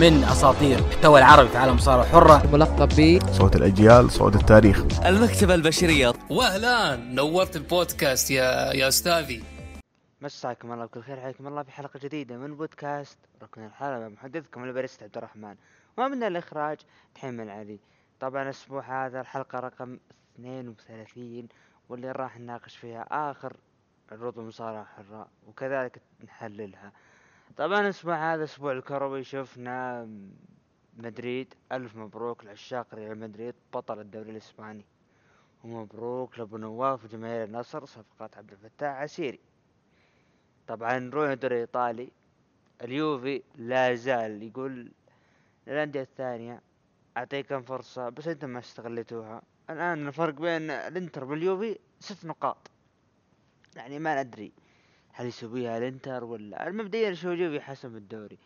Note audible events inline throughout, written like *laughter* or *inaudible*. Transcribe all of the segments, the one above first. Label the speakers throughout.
Speaker 1: من أساطير المحتوى العربي في عالم المصارعه الحره
Speaker 2: ملقب ب
Speaker 3: صوت الأجيال صوت التاريخ.
Speaker 4: المكتبة البشرية.
Speaker 5: واهلا نورت البودكاست يا يا أستاذي.
Speaker 6: مساكم الله بكل خير حياكم الله في حلقة جديدة من بودكاست ركن الحلبة. محدثكم الباريستا عبد الرحمن. ومن الإخراج تحمل علي. طبعا الأسبوع هذا الحلقة رقم 32 واللي راح نناقش فيها آخر عروض المصارعة الحرة وكذلك نحللها. طبعا الأسبوع هذا أسبوع الكروي شفنا مدريد ألف مبروك لعشاق ريال مدريد بطل الدوري الإسباني. ومبروك لأبو نواف وجماهير النصر صفقات عبد الفتاح عسيري. طبعا نروح الدوري الإيطالي اليوفي لا زال يقول للأندية الثانية اعطيكم فرصة بس أنتم ما استغليتوها الآن الفرق بين الإنتر واليوفي ست نقاط. يعني ما ندري. هل يسويها الانتر ولا مبدئيا شو اليوفي حسم الدوري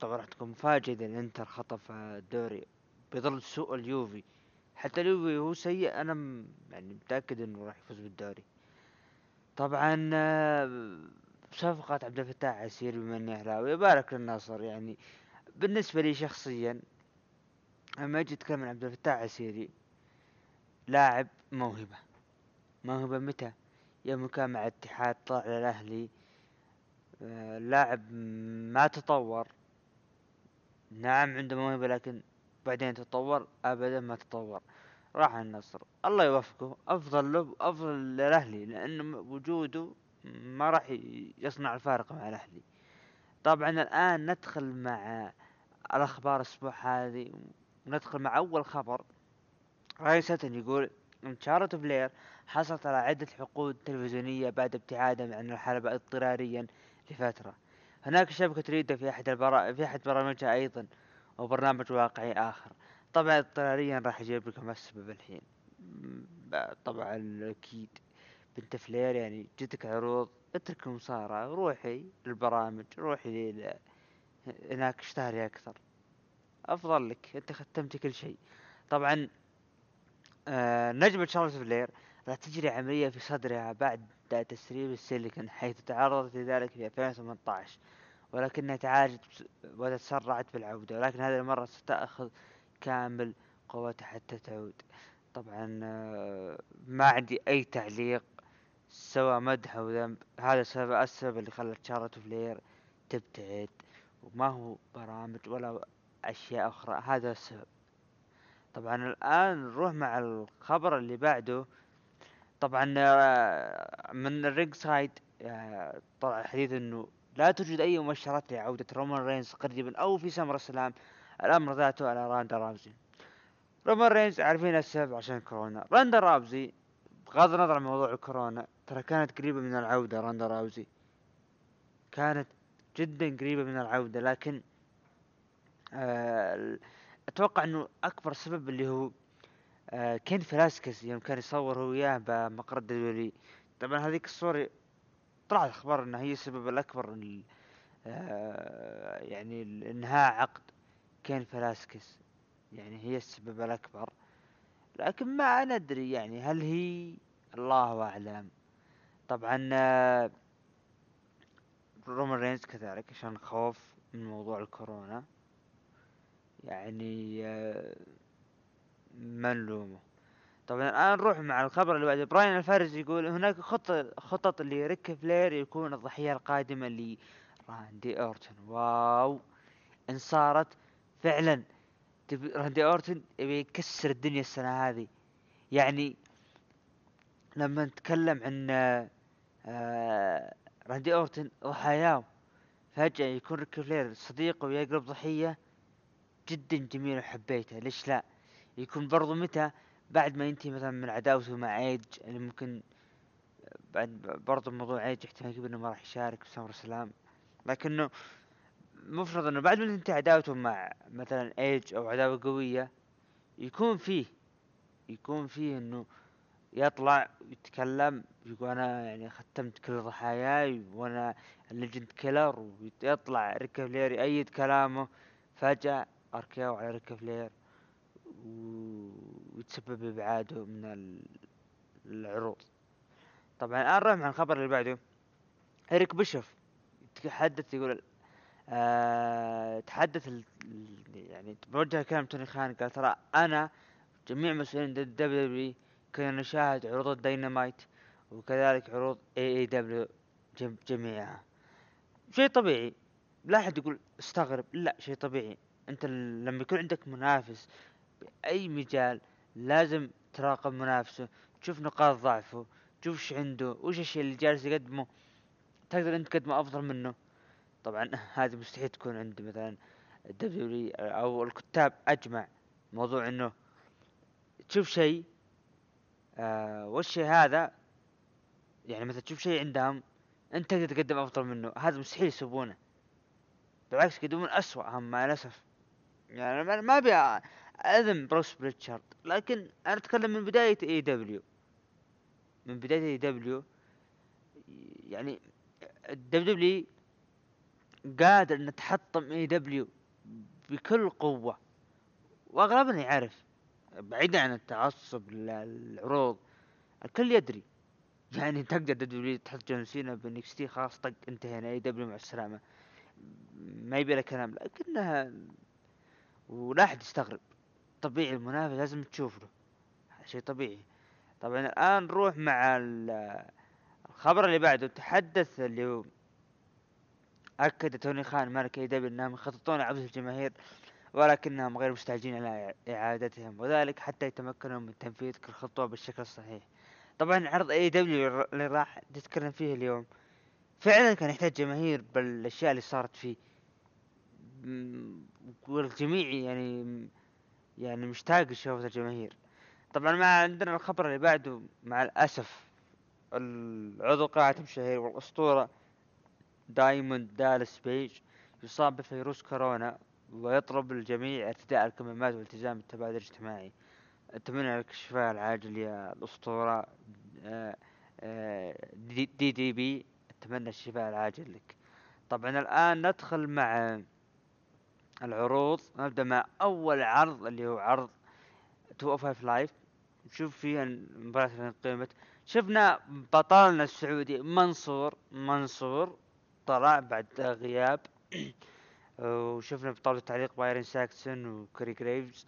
Speaker 6: طبعا راح تكون مفاجأة إذا الإنتر خطف الدوري بظل سوء اليوفي. حتى اليوفي هو سيء أنا يعني متأكد إنه راح يفوز بالدوري. طبعا صفقة عبد الفتاح عسير بما اني أهلاوي يبارك للناصر يعني. بالنسبة لي شخصيا لما أجي أتكلم عن عبد الفتاح عسيري لاعب موهبة. موهبة متى؟ يوم كان مع اتحاد طلع للاهلي آه، لاعب ما تطور. نعم عنده موهبة لكن بعدين تطور؟ ابدا ما تطور. راح النصر. الله يوفقه. أفضل له أفضل للأهلي لأنه م- وجوده ما راح يصنع الفارق مع الأهلي. طبعا الآن ندخل مع الأخبار الأسبوع هذه وندخل مع أول خبر. ساتن يقول ان فلير حصلت على عدة حقوق تلفزيونية بعد ابتعادها عن الحلبة اضطراريا لفترة. هناك شبكة تريده في أحد البرا... في أحد برامجها أيضا وبرنامج واقعي آخر. طبعا اضطراريا راح أجيب لكم السبب الحين. طبعا أكيد. بنت فلير يعني جتك عروض اترك المصارعة روحي للبرامج روحي لل... هناك اشتهري أكثر. أفضل لك أنت ختمتي كل شيء. طبعا آه نجمة شارلوت فلير راح تجري عملية في صدرها بعد تسريب السيليكون حيث تعرضت لذلك في 2018 ولكنها تعالجت وتسرعت بالعودة ولكن هذه المرة ستأخذ كامل قوتها حتى تعود. طبعا آه، ما عندي أي تعليق سواء مدح أو ذنب. هذا السبب السبب اللي خلت شارلوت فلير تبتعد وما هو برامج ولا أشياء أخرى. هذا السبب. طبعا الآن نروح مع الخبر اللي بعده. طبعا من ال Ringside آه، طلع الحديث إنه لا توجد أي مؤشرات لعودة رومان رينز قريبا أو في SummerSlam الأمر ذاته على روندا راوزي. رومان رينز عارفين السبب عشان كورونا. روندا راوزي بغض النظر عن موضوع الكورونا ترى كانت قريبة من العودة روندا راوزي. كانت جدا قريبة من العودة لكن آه أتوقع إنه أكبر سبب اللي هو آه كين فلاسكيز يوم كان يصور هو وياه بمقر ال W. طبعا هذيك الصورة طلعت أخبار إنها هي السبب الأكبر ال- آه يعني إنهاء عقد كين فلاسكيز يعني هي السبب الأكبر. لكن ما ندري يعني هل هي الله أعلم. طبعا آه، رومان رينز كذلك عشان خوف من موضوع الكورونا. يعني آه، ما نلومه طبعا الآن نروح مع الخبر اللي بعده. براين الفارس يقول هناك خطة خطط لريك فلير يكون الضحية القادمة لراندي اورتون واو! إن صارت فعلا. راندي اورتون يبي يكسر الدنيا السنة هذه. يعني لما نتكلم عن آه، راندي اورتون ضحاياه. فجأة يكون ريك فلير صديقه ويقلب ضحية. جدا جميل وحبيته. ليش لا؟ يكون برضو متى؟ بعد ما ينتهي مثلا من عداوته مع ايج اللي ممكن بعد برضو موضوع ايج احتمال كبير إنه ما راح يشارك في SummerSlam لكنه مفروض إنه بعد ما تنتهي عداوته مع مثلا ايج أو عداوة قوية يكون فيه يكون فيه إنه يطلع يتكلم يقول أنا يعني ختمت كل ضحاياي وأنا ال Legend Killer ويطلع ريك فلير يأيد كلامه فجأة RKO على ريك فلير و- ويتسبب بإبعاده من ال- العروض. طبعا الآن نروح مع الخبر اللي بعده. إريك بيشوف يتحدث يقول آه تحدث يعني بوجه كلام توني خان قال ترى أنا جميع مسؤولين W كنا نشاهد عروض الدينامايت وكذلك عروض AEW جميعها. شيء طبيعي. لا أحد يقول استغرب. لا شيء طبيعي. أنت لما يكون عندك منافس بأي مجال لازم تراقب منافسه تشوف نقاط ضعفه تشوف إيش عنده وش الشيء اللي جالس يقدمه. تقدر أنت تقدمه أفضل منه. طبعا *laughs* هذه مستحيل تكون عند مثلا ال W أو الكتاب أجمع موضوع إنه تشوف شيء آه والشيء هذا؟ يعني مثلا تشوف شيء عندهم أنت تقدر تقدم أفضل منه. هذا مستحيل يسوونه. بالعكس يقدمون أسوأ هم مع الأسف. يعني ما أبي اذم بروس بريتشارد لكن أنا أتكلم من بداية AEW من بداية AEW يعني ال W قادر إنه تحطم AEW بكل قوة وأغلبنا يعرف بعيدا عن التعصب للعروض الكل يدري. يعني تقدر W تحط جون سينا ب NXT خلاص طق انتهينا AEW مع السلامة ما يبي له كلام لكنها ولا أحد يستغرب. طبيعي المنافس لازم تشوف له شيء طبيعي. طبعا الآن نروح مع ال- الخبر اللي بعده. تحدث اللي هو أكد توني خان مالك AEW إنهم يخططون لعودة الجماهير ولكنهم غير مستعجلين على إعادتهم وذلك حتى يتمكنوا من تنفيذ كل خطوة بالشكل الصحيح. طبعا عرض AEW اللي راح تتكلم فيه اليوم فعلا كان يحتاج جماهير بالأشياء اللي صارت فيه. والجميع يعني يعني مشتاق لشوفة الجماهير. طبعا ما عندنا الخبر اللي بعده مع الأسف العضو قاعة المشاهير والأسطورة دايموند دالس بيج يصاب بفيروس كورونا ويطلب الجميع ارتداء الكمامات والتزام التباعد الاجتماعي. أتمنى لك الشفاء العاجل يا الأسطورة آه، آه، DD, DP. أتمنى الشفاء العاجل لك. طبعا الآن ندخل مع العروض نبدأ مع أول عرض اللي هو عرض 205 Live نشوف فيه المباراة قيمت. شفنا بطلنا السعودي منصور منصور طلع بعد غياب. *clears throat* وشفنا بطاولة تعليق بايرن ساكسون وكوري جريفز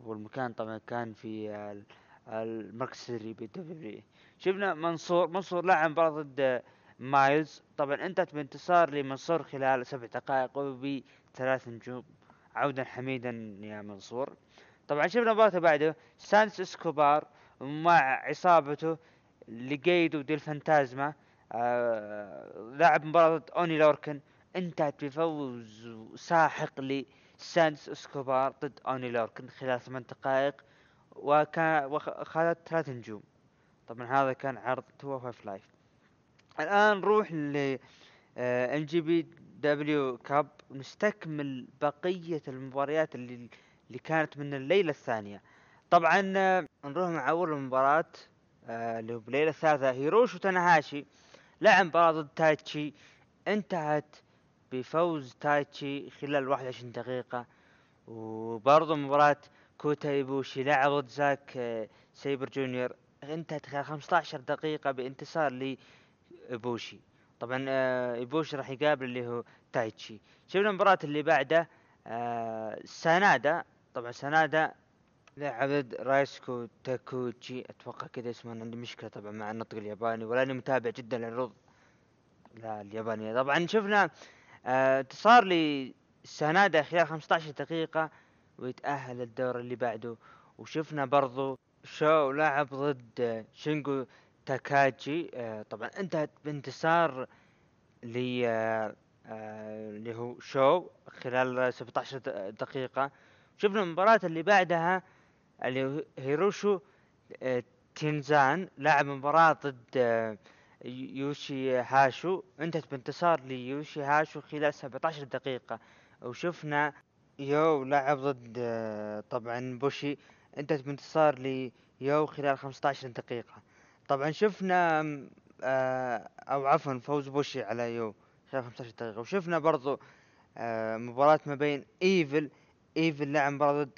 Speaker 6: والمكان طبعا كان في ال- المركز السري بال W شفنا منصور منصور لعب مباراة ضد مايلز. طبعا انتهت بانتصار لمنصور خلال سبع دقائق وبثلاث نجوم. عودا حميدا يا منصور. طبعا شفنا مباراة بعده. سانتوس إسكوبار مع عصابته ليقادو ديل فانتازما آه لعب مباراة أوني لوركن. انتهت بفوز ساحق لسانتوس إسكوبار ضد أوني لوركن خلال ثمان دقائق. وكان واخذت ثلاث نجوم. طبعا هذا كان عرض 205 Live الآن نروح ل NJPW Cup نستكمل بقية المباريات اللي اللي كانت من الليلة الثانية. طبعا آه، نروح مع أول مباراة آه، اللي هو بالليلة الثالثة. هيروشي تاناهاشي لعب مباراة ضد تايتشي. انتهت بفوز تايتشي خلال 21 دقيقة. وبرضه مباراة كوتا إيبوشي لعب ضد زاك آه، سيبر جونيور. انتهت خلال 15 دقيقة بانتصار لايبوشي طبعا آه، ايبوشي راح يقابل اللي هو تايتشي. شفنا المباراة اللي بعده آه، سانادا. طبعا سانادا لعب ضد رايسكو تاكوتشي. أتوقع كذا اسمه أنا عندي مشكلة طبعا مع النطق الياباني ولاني متابع جدا للعروض لا اليابانية. طبعا شفنا آه، انتصار لسانادا خلال 15 دقيقة ويتأهل الدور اللي بعده. وشفنا برضو شو لعب ضد شينجو تاكاجي آه، طبعا انتهت بانتصار ل آه، اللي هو شو خلال 17 د- دقيقة. شفنا المباراة اللي بعدها اللي هيروشو آه، تينزان لعب مباراة ضد يوشي هاشو انتهت بانتصار ليوشي هاشو خلال 17 دقيقة. وشفنا يو لعب ضد طبعا بوشي. انتهت بانتصار ليو خلال 15 دقيقة. طبعا شفنا آه، أو عفوا فوز بوشي على يو خلال 15 دقيقة. وشفنا برضو آه، مباراة ما بين إيفل إيفل لعب مباراة ضد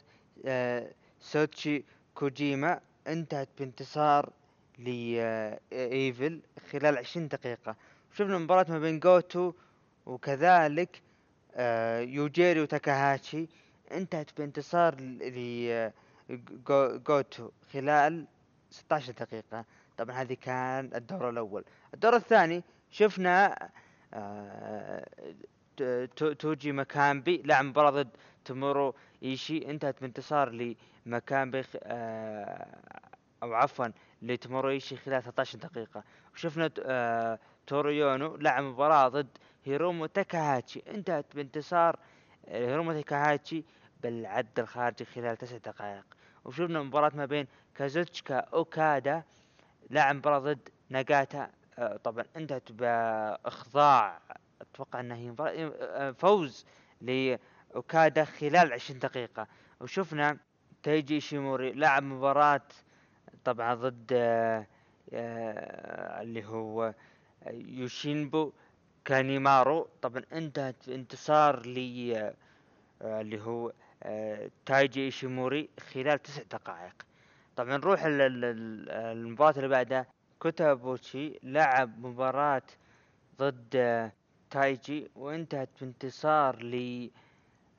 Speaker 6: آه، سوتشي كوجيما. انتهت بانتصار لايفل خلال 20 دقيقة. شفنا مباراة ما بين جوتو وكذلك آه، يوجيري وتاكاهاتشي. انتهت بانتصار ل جو- جوتو خلال 16 دقيقة. طبعا هذه كان الدور الأول. الدور الثاني شفنا آه، توجي ماكامبي لعب مباراة ضد تومورو إيشي انتهت بانتصار لماكامبي خ- آه، أو عفوا لتومورو إيشي خلال 13 دقيقة. وشفنا آه، توريونو لعب مباراة ضد هيرومو تاكاهاشي انتهت بانتصار آه، هيرومو تاكاهاشي بالعد الخارجي خلال تسع دقائق. وشفنا مباراة ما بين كازوتشكا أوكادا لعب مباراة ضد ناغاتا آه، طبعا انتهت بإخضاع أتوقع انها هي آه، فوز لأوكادا خلال 20 دقيقة. وشفنا تايجي ايشيموري لعب مباراة طبعا ضد آه، اللي هو يوشينبو كانيمارو. طبعا انتهت بانتصار ل اللي هو تايجي ايشيموري خلال تسع دقائق. طبعا نروح ال- ال- ال- المباراة اللي بعدها. كوتا إيبوشي لعب مباراة ضد آه، تايجي وانتهت بانتصار ل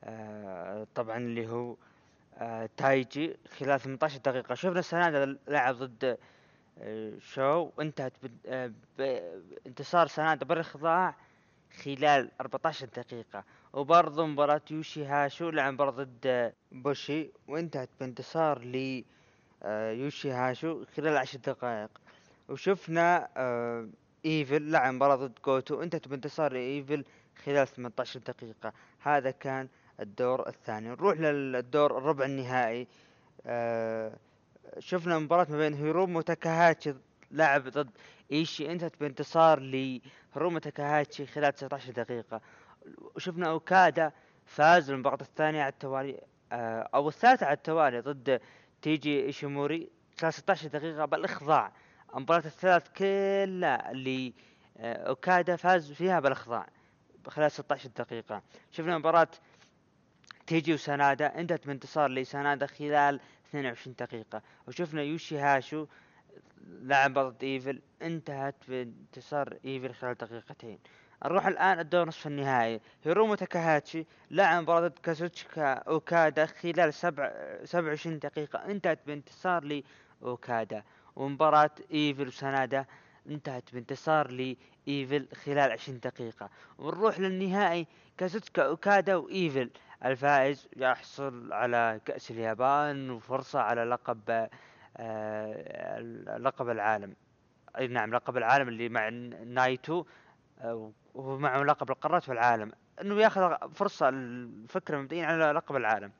Speaker 6: آه، طبعا اللي هو آه، تايجي خلال 18 دقيقة. شفنا سنادا لعب ضد شو وانتهت بان- بانتصار سنادا بالإخضاع خلال 14 دقيقة. وبرضه مباراة يوشي هاشو لعب مباراة ضد بوشي وانتهت بانتصار ل يوشي هاشو خلال 10 دقائق. وشفنا آه، إيفل لعب مباراة ضد جوتو. وانتهت بانتصار ايفل خلال 18 دقيقة. هذا كان الدور الثاني. نروح للدور الربع النهائي. آه، شفنا مباراة ما بين هيرومو تاكاهاشي لعب ضد إيشي. انتهت بانتصار لهيرومو تاكاهاشي خلال 19 دقيقة. وشفنا أوكادا فاز المباراة الثانية على التوالي آه، أو الثالثة على التوالي ضد تيجي إيشيموري خلال 16 دقيقة بالإخضاع. المباراة الثلاث كلها اللي آه، اوكادا فاز فيها بالإخضاع خلال 16 دقيقة. شفنا مباراة تيجي وسانادا انتهت بانتصار لسانادا خلال 22 دقيقة. وشفنا يوشي هاشو لعب ضد إيفل انتهت بانتصار إيفل خلال دقيقتين. نروح الآن الدور نصف النهائي. هيرومو تاكاهاشي لعب مباراة ضد كازوتشكا أوكادا خلال سبع 27 دقيقة. انتهت بانتصار لأوكادا ومباراة إيفل وسانادا انتهت بانتصار لإيفل خلال 20 دقيقة. ونروح للنهائي كازوتشكا أوكادا وإيفل. الفائز يحصل على كأس اليابان وفرصة على لقب آه، لقب العالم. أي نعم لقب العالم اللي مع نايتو. آه، وهو معه لقب القارات والعالم إنه ياخذ فرصة الفكرة مبدئيا على لقب العالم.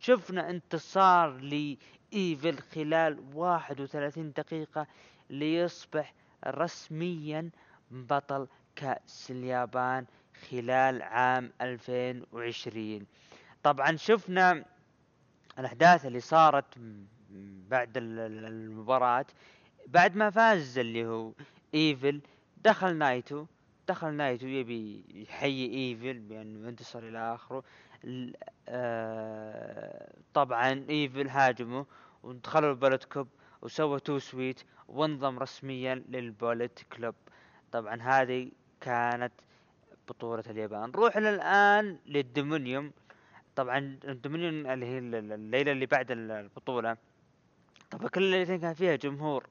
Speaker 6: شفنا انتصار لإيفل خلال 31 دقيقة ليصبح رسميا بطل كأس اليابان خلال عام 2020 طبعا شفنا الأحداث اللي صارت بعد ال- ال- المباراة. بعد ما فاز اللي هو إيفل دخل نايتو دخل نايتو يبي يحيي إيفل بانه انتصر إلى آخره. آه، طبعا إيفل هاجمه ودخلوا ال Bullet Club وسوى too sweet وانضم رسميا لل Bullet Club. طبعا هذه كانت بطولة اليابان. نروح الآن لل Dominion. طبعا ال Dominion اللي هي ال- ال- الليلة اللي بعد ال- البطولة. طبعا كل الليلتين كان فيها جمهور.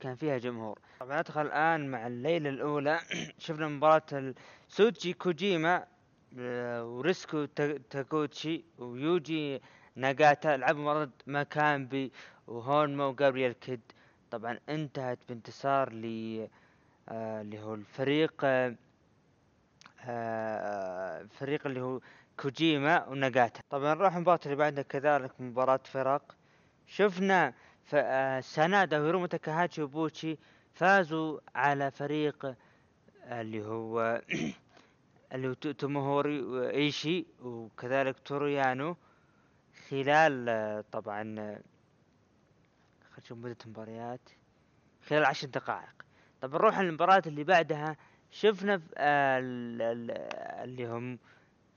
Speaker 6: كان فيها جمهور. طبعا ندخل الآن مع الليلة الأولى. *clears throat* شفنا مباراة ال- سوتشي كوجيما آه، وريسكو تا- تاكوتشي ويوجي ناغاتا لعبوا ضد ماكامبي وهونما وجابرييل كيد. طبعا انتهت بانتصار ل آه، اللي هو الفريق آه، آه، اللي هو كوجيما وناغاتا. طبعا نروح المباراة اللي بعدها. كذلك مباراة فرق. شفنا ف... آه، سانادا وهيرومو تاكاهاتشي وبوشي فازوا على فريق آه، اللي هو *clears throat* اللي هو تو- توموهيرو إيشي وكذلك توريانو خلال آه، طبعا آه، خلينا نشوف مدة المباريات خلال عشر دقائق. طب نروح المباراة اللي بعدها شفنا آه، اللي هم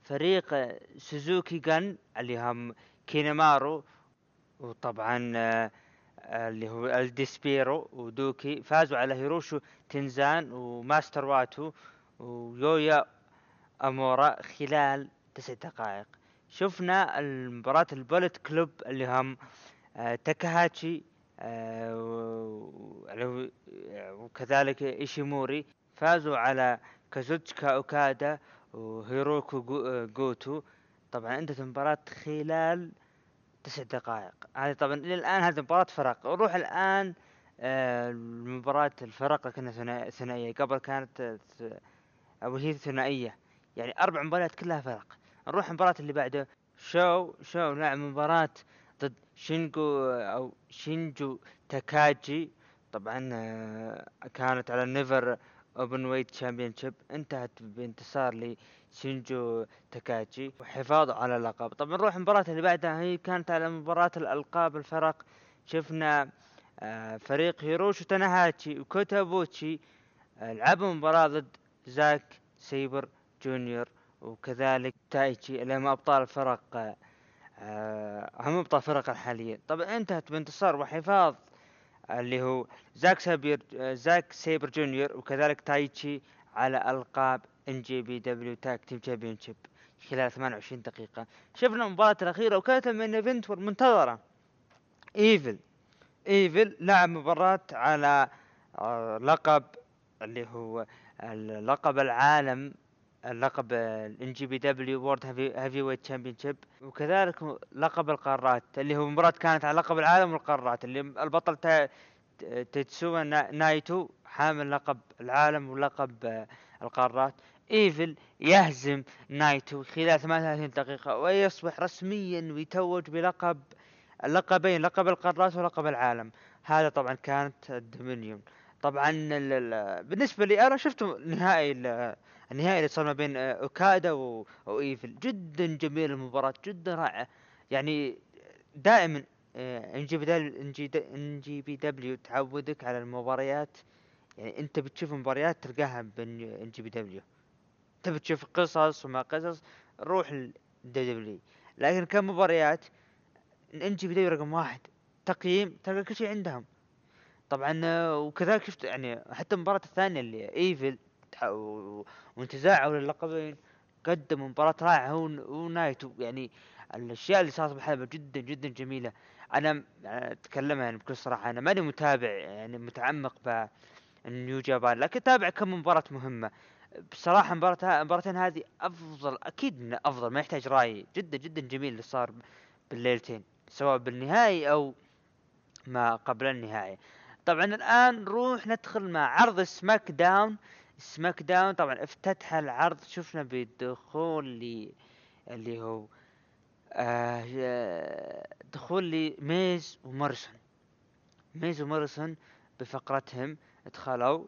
Speaker 6: فريق آه، سوزوكي جان اللي هم كينيمارو وطبعا آه، آه، اللي هو الديسبيرو ودوكي فازوا على هيروشو تنزان وماستر واتو ويويا أمورا خلال تسع دقائق. شفنا المباراة ال Bullet Club اللي هم آه، تاكاهاتشي آه، وكذلك إيشيموري فازوا على كازوتشكا أوكادا وهيروكو آه، جوتو. طبعا انتهت المباراة خلال تسع دقائق. هذه طبعا إلى الان هذه مباراة فرق. نروح الآن آه، لمباراة الفرق ثنا- ثنائية قبل كانت آه، أو هي ثنائية. يعني أربع مباريات كلها فرق. نروح المباراة اللي بعده. شو شو لعب مباراة ضد شينجو أو شينجو تاكاجي؟ طبعا آه، كانت على ال NEVER Openweight Championship انتهت بانتصار لشينجو تاكاجي وحفاظ على اللقب. طبعا نروح المباراة اللي بعدها هي كانت على مباراة الألقاب الفرق. شفنا آه، فريق هيروشو تاناهاتشي وكوتابوتشي آه، لعبوا مباراة ضد زاك سيبر جونيور وكذلك تايتشي اللي هم أبطال الفرق آه، هم أبطال الفرق الحاليين. طبعا انتهت بانتصار وحفاظ اللي هو زاك آه، زاك سيبر جونيور وكذلك تايتشي على ألقاب ان جي بي دبليو تاك تيم تشامبيون شيب خلال 28 دقيقة. شفنا المباراة الأخيرة وكانت main event والمنتظرة إيفل إيفل لعب مباراة على آه، لقب اللي هو لقب العالم اللقب الان جي بي دبليو وورد هيفي ويت تشامبيون شيب وكذلك لقب القارات اللي هو مباراة كانت على لقب العالم والقارات اللي البطل تا- نا- نايتو حامل لقب العالم ولقب آه، القارات. إيفل يهزم نايتو خلال 38 دقيقة ويصبح رسميا ويتوج بلقب اللقبين لقب القارات ولقب العالم. هذا طبعا كانت الدومينيون. طبعا ال- ال- بالنسبة لي أنا شفت نهائي ال- النهائي اللي صار ما بين آه، اوكادا وإيفل. جدا جميل المباراة جدا رائعة يعني دائما إن جي بي دبليو إن جي إن بي دبليو تعودك على المباريات. يعني أنت بتشوف مباريات تلقاها ب NJPW. تبي تشوف قصص وما قصص روح ال W لكن كم مباريات إن جي بي دبليو رقم واحد. تقييم تلقى كل شيء عندهم. طبعا وكذلك شفت يعني حتى المباراة الثانية اللي إيفل وانتزاعه للقبين قدم مباراة رائعة. هو ونايتو يعني الأشياء اللي صارت بالحلبة جدا جدا جميلة. أنا اتكلمها يعني بكل صراحة. أنا ماني متابع يعني متعمق ب ال New Japan. لكن أتابع كم مباراة مهمة. بصراحة مباراة ها- المباراتين هذه أفضل أكيد من أفضل ما يحتاج رأي جدا جدا جميل اللي صار بالليلتين سواء بالنهائي أو ما قبل النهائي. طبعا الآن نروح ندخل مع عرض SmackDown. SmackDown طبعا افتتح العرض شفنا بدخول لي اللي هو آه دخول ذا ميز وموريسون ميز وموريسون بفقرتهم دخلوا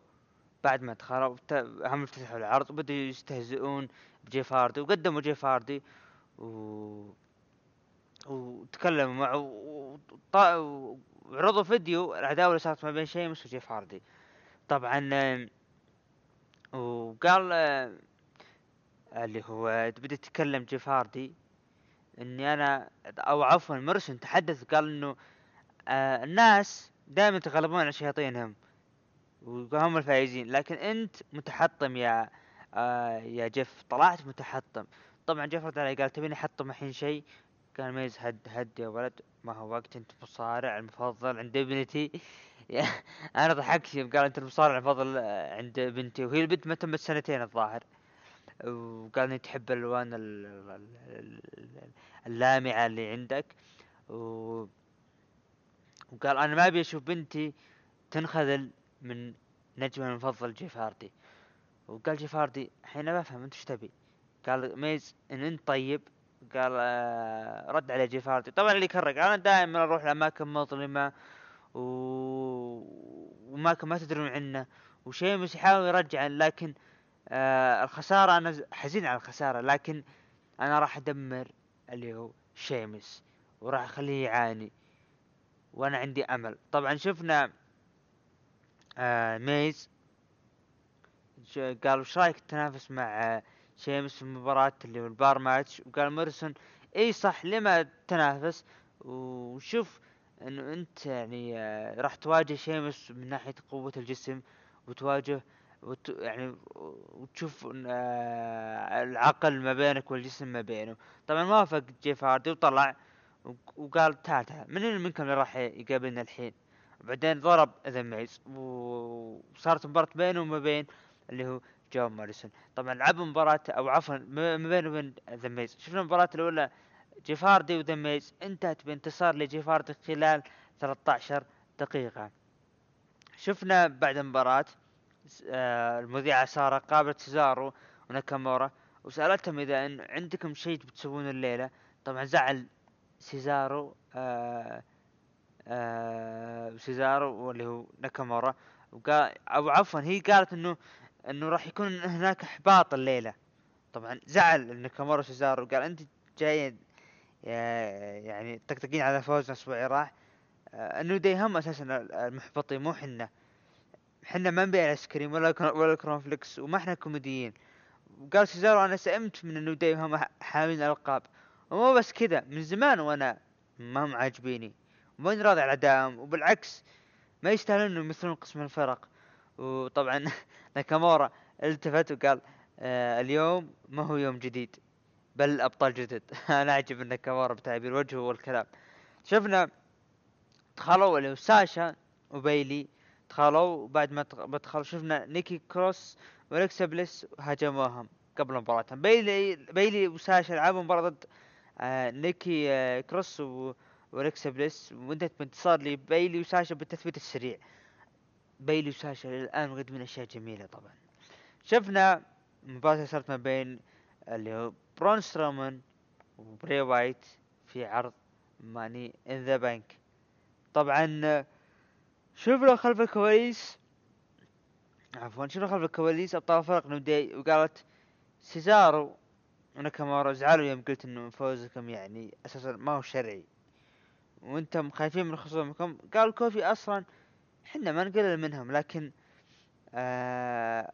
Speaker 6: بعد ما دخلوا ت- هم افتتحوا العرض وبدأوا يستهزئون بجيف هاردي وقدموا جيف هاردي و وتكلموا معه وط- وعرضوا فيديو العداوة اللي صارت ما بين شيمس وجيف هاردي طبعا وقال اللي هو بدأ يتكلم جيف هاردي إني أنا أو عفوا موريسون تحدث قال إنه آه الناس دائما يتغلبون على شياطينهم. وهم الفائزين لكن أنت متحطم يا آه يا جيف طلعت متحطم. طبعا جيف رد عليه قال تبيني أحطم الحين شيء؟ قال ميز هد هد يا ولد ما هو وقت أنت مصارع المفضل عند ابنتي. *laughs* أنا ضحكت قال أنت المصارع المفضل آه، عند بنتي. وهي البنت ما تمت سنتين الظاهر. وقال اني تحب الألوان ال- ال- ال- ال- اللامعة اللي عندك. و... وقال أنا ما أبي أشوف بنتي تنخذل من نجمها المفضل جيف هاردي. وقال جيف هاردي الحين أنا بفهم أنت إيش تبي؟ قال ميز إن أنت طيب. قال آه رد عليه جيف هاردي. طبعا اللي كرر قال أنا دائما أروح لأماكن مظلمة و... وأماكن ما تدرون عنه وشيمس يحاول يرجع لكن آه الخسارة أنا حزين على الخسارة لكن أنا راح أدمر اللي هو شيمس وراح أخليه يعاني وأنا عندي أمل. طبعا شفنا آه ميز. قال وش رأيك تنافس مع آه، شيمس في مباراة اللي هو البار ماتش؟ وقال موريسون إي صح لما تنافس؟ وشوف إنه أنت يعني آه، راح تواجه شيمس من ناحية قوة الجسم وتواجه وت... يعني وتشوف العقل ما بينك والجسم ما بينه. طبعا وافق جيف هاردي وطلع وق- وقال تعال تعال من منكم اللي راح يقابلنا الحين؟ بعدين ضرب ذا ميز وصارت مباراة بينه وما بين اللي هو جون موريسون طبعا لعبوا مباراة أو عفوا ما بينه وبين The Miz. شفنا المباراة الأولى جيف هاردي و The Miz انتهت بانتصار لجيف هاردي خلال 13 دقيقة. شفنا بعد المباراة آه، المذيعة سارة قابلت سيزارو وناكامورا وسألتهم إذا إن عندكم شيء بتسوونه الليلة؟ طبعا زعل سيزارو آه آه سيزارو واللي هو ناكامورا وقال أو عفوا هي قالت إنه إنه راح يكون هناك إحباط الليلة. طبعا زعل ناكامورا وسيزارو قال أنت جايين آه، يعني تقطقين على فوزنا الأسبوع اللي راح. آه، ال New Day هم أساسا المحبطين مو حنا. حنا ما نبيع آيس كريم ولا ولا corn flakes وما إحنا كوميديين. وقال سيزارو أنا سئمت من ال New Day هم حاملين الالقاب ومو بس كذا من زمان وأنا ما هم عاجبيني. وماني راضي على ادائهم وبالعكس ما يستاهلون انه يمثلون قسم الفرق. وطبعا *laughs* ناكامورا التفت وقال آه اليوم ما هو يوم جديد بل أبطال جدد. *laughs* أنا أعجب ناكامورا بتعبير وجهه والكلام. شفنا دخلوا اللي ساشا وبيلي دخلوا وبعد ما ما دخلوا شفنا نيكي كروس والكسا بليس هاجموهم قبل مباراتهم بيلي بيلي وساشا لعبوا مباراة ضد آه نيكي آه كروس و والكسا بليس وانتهت بانتصار لبيلي وساشا بالتثبيت السريع. بيلي وساشا الآن مقدمين أشياء جميلة طبعا. شفنا مباراة صارت ما بين اللي هو برون سترومان وبري وايت في عرض Money in the Bank. طبعا شفنا خلف الكواليس عفوا شفنا خلف الكواليس أبطال الفرق New Day وقالت سيزارو وناكامورا زعلوا يوم قلت إنه فوزكم يعني أساسا ما هو شرعي. وأنتم خايفين من خصومكم. قال كوفي أصلا حنا ما نقلل منهم لكن آه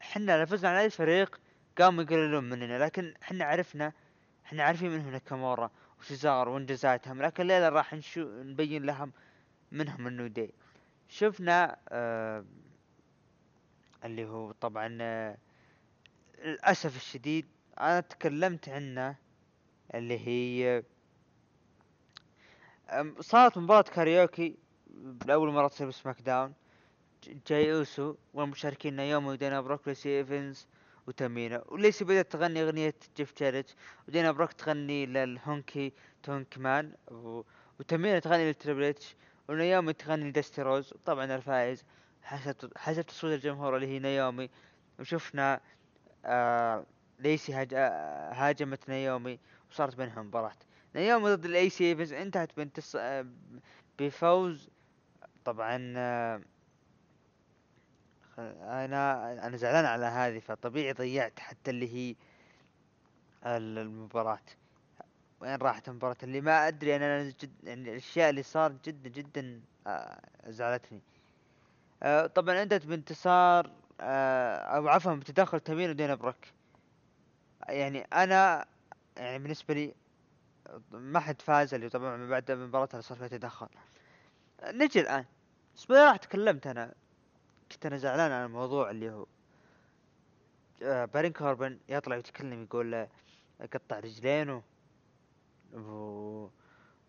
Speaker 6: حنا لو فزنا على أي فريق قاموا يقللون مننا. لكن حنا عرفنا حنا عارفين منهم ناكامورا وسيزارو وانجازاتهم لكن الليلة راح نشو نبين لهم من هم ال New Day شفنا آه اللي هو طبعا آه للأسف الشديد أنا تكلمت عنه اللي هي صارت مباراة كاريوكي لأول مرة تصير ب SmackDown. جاي أوسو والمشاركين نايومي ودينا بروك ليسي إيفنز وتامينا وليسي بدأت تغني أغنية جيف جاريت ودينا بروك تغني للهونكي تونك مان و... وتامينا تغني للتريبل إتش ونايومي تغني لدستي رودز. وطبعا الفائز حسب حسب تصويت الجمهور اللي هي نايومي وشفنا آه ليسي هاج... آه هاجمت نايومي وصارت بينهم مباراة. نايومي ضد ليسي ايفنز انتهت بانتص... آه بفوز طبعا أنا أنا زعلان على هذه فطبيعي ضيعت حتى اللي هي ال- المباراة. وين راحت المباراة؟ اللي ما أدري أنا جد يعني الأشياء اللي صار جدا جدا آه، زعلتني. آه، طبعا انتهت بانتصار آه، أو عفوا بتدخل تمين ودينا بروك يعني أنا يعني بالنسبة لي ما حد فاز اللي طبعا من بعد المباراة اللي صار فيها تدخل نجي الآن. الأسبوع راح تكلمت أنا. كنت أنا زعلان على الموضوع اللي هو آه، بارين كوربن يطلع يتكلم يقول قطع رجلينه و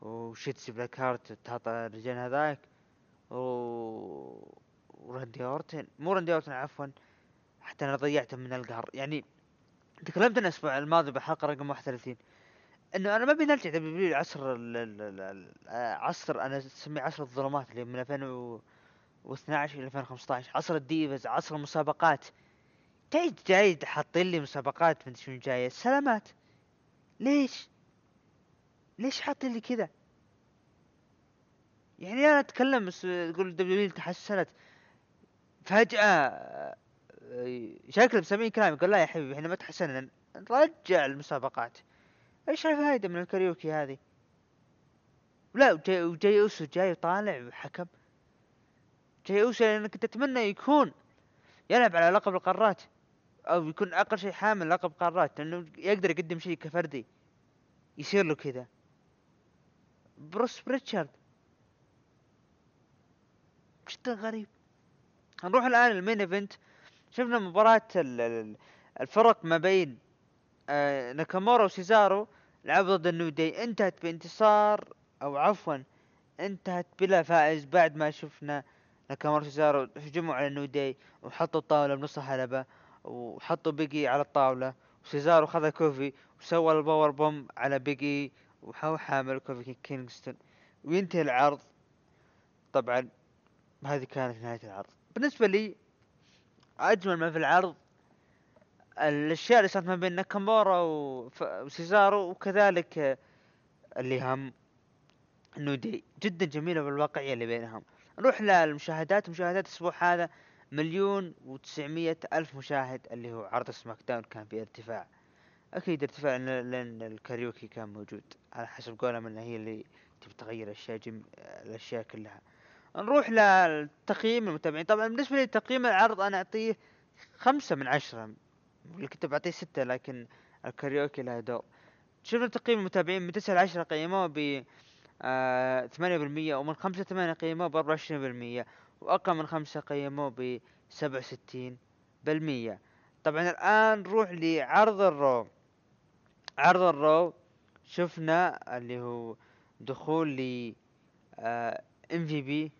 Speaker 6: وشيتسي بلاك هارت تحط الرجلين هذاك و وراندي أورتن. مو راندي أورتن عفوا. حتى أنا ضيعته من القهر. يعني تكلمت أنا الأسبوع الماضي بالحلقة رقم 31 إنه أنا ما ابي نرجع دبليو آه، عصر أنا أسميه عصر الظلمات اللي من 2012 إلى 2015 عصر الديفز عصر المسابقات. جاي جاي حاطين لي مسابقات من شنو جاية. سلامات ليش؟ ليش حاطين لي كذا؟ يعني أنا أتكلم بس تقول W تحسنت. فجأة آه، شكله مسمين كلام يقول لا يا حبيبي إحنا ما تحسننا. نرجع المسابقات. إيش الفايدة من الكاريوكي هذه؟ لا وجاي وجاي اوسو جاي وطالع حكم جاي اوسو لأن كنت أتمنى يكون يلعب على لقب القارات أو يكون أقل شيء حامل لقب قارات لأنه يقدر يقدم شيء كفردي. يصير له كذا. بروس بريتشارد. جدا غريب. نروح الآن ال main event. شفنا مباراة ال- ال- الفرق ما بين آه، ناكامورا وسيزارو. لعبوا ضد ال New Day انتهت بانتصار أو عفوا انتهت بلا فائز بعد ما شفنا ناكامورا وسيزارو هجموا على ال New Day وحطوا الطاولة بنص الحلبة وحطوا Big E على الطاولة. وسيزارو خذ كوفي وسوى ال powerbomb على Big E وهو حامل كوفي كينغستون. وينتهي العرض؟ طبعا هذه كانت نهاية العرض. بالنسبة لي أجمل ما في العرض الأشياء اللي صارت ما بين ناكامورا وسيزارو وكذلك اللي هم New Day. جدا جميلة بالواقعية اللي بينهم. نروح للمشاهدات. مشاهدات الأسبوع هذا مليون وتسعمية ألف مشاهد اللي هو عرض SmackDown. كان في ارتفاع. أكيد ارتفاع لأن الكاريوكي كان موجود. على حسب قولهم إن هي اللي تبي تغير الأشياء جم... الأشياء كلها. نروح للتقييم المتابعين. طبعا بالنسبة لي تقييم العرض أنا أعطيه خمسة من عشرة. اللي كنت بعطيه ستة لكن الكاريوكي له دور. شفنا تقييم المتابعين؟ من تسعة لعشرة قيموه ب ثمانية بالمية ومن خمسة ثمانية قيموه بأربعة وعشرين بالمية وأقل من خمسة قيموه بسبعة وستين بالمية. طبعا الآن نروح لعرض ال Raw. عرض ال Raw شفنا اللي هو دخول ل MVP.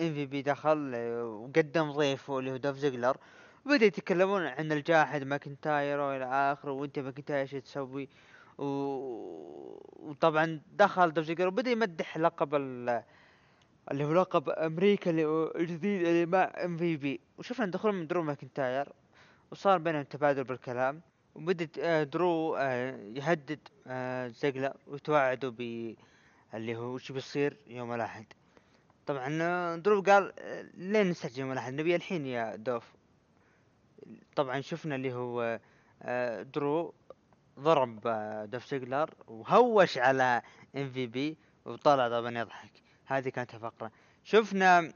Speaker 6: إم في بي دخل آه، وقدم ضيفه اللي هو دوف زيجلر. وبدأ يتكلمون عن الجاحد ماكنتاير وإلى آخره وأنت ماكنتاير إيش تسوي؟ و... وطبعا دخل دوف وبدأ يمدح لقب ال... اللي هو لقب أمريكا الجديد اللي مع إم في بي. وشفنا دخول من درو ماكنتاير وصار بينهم تبادل بالكلام وبدت آه، درو آه، يهدد آه، زيجلر ويتوعدوا ب اللي هو وش بيصير يوم الأحد. طبعا درو قال لين نستعجل يوم الأحد؟ نبي الحين يا دوف. طبعا شفنا اللي هو آه، درو ضرب آه، دوف زيجلر وهوش على إم في بي وطلع طبعا يضحك. هذه كانت الفقرة. شفنا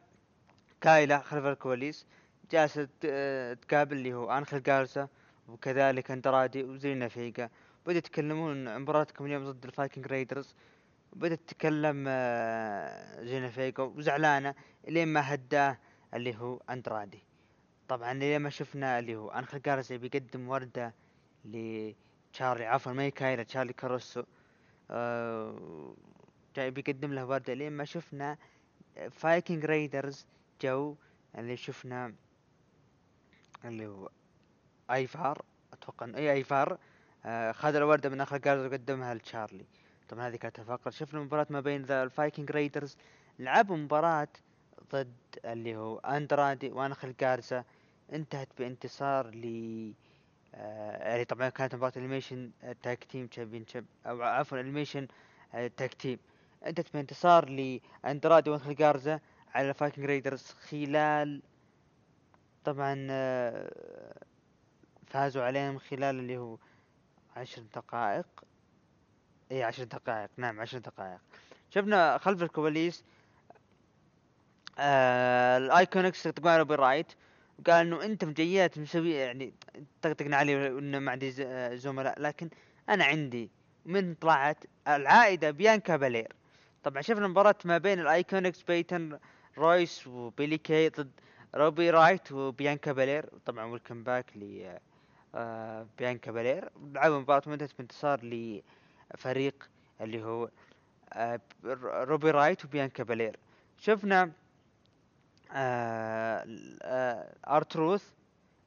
Speaker 6: كايلا خلف الكواليس جالسة آه، تقابل اللي هو انخل جارزا وكذلك أندرادي وزينا فيجا. بدأوا يتكلمون عن مباراتكم اليوم ضد الفايكنج رايدرز بدأت تتكلم زينا فيجا وزعلانة لين ما هداه اللي هو أندرادي. طبعا لين ما شفنا اللي هو انخل جارزا بيقدم وردة لتشارلي عفوا ما هي كايلا تشارلي كاروسو. آه، جاي بيقدم له وردة. لين ما شفنا فايكنج رايدرز جو اللي شفنا اللي هو آيفار أتوقع اي آيفار آه خذ الوردة من أنخل جارزا وقدمها لتشارلي. طبعا هذه كانت الفقرة شفنا مباراة ما بين ذا الفايكنج رايدرز لعبوا مباراة ضد اللي هو أندرادي وانخل جارزا انتهت بانتصار ل يعني طبعا كانت مباراة elimination tag team champion أو عفوا elimination tag team انتهت بانتصار لاندرادي وانخل جارزا على الفايكنج رايدرز خلال طبعا آه، فازوا عليهم خلال اللي هو عشر دقائق. اي عشر دقائق. نعم عشر دقائق. شفنا خلف الكواليس آه الايكونكس روبي رايت وقال إنه أنت مجيات مسوي يعني طقطقنا عليه إنه ما عندي ز- آه، زملاء لكن أنا عندي من طلعت العائدة بيانكا بالير طبعا شفنا مباراة ما بين الايكونكس بيتن رويس وبيلي كي ضد روبي رايوت وبيانكا بالير طبعا welcome back ل آه، بيانكا بالير لعبوا مباراة وانتهت بانتصار لفريق اللي هو روبي رايوت وبيانكا بالير شفنا آه، ال- آه، آرتروث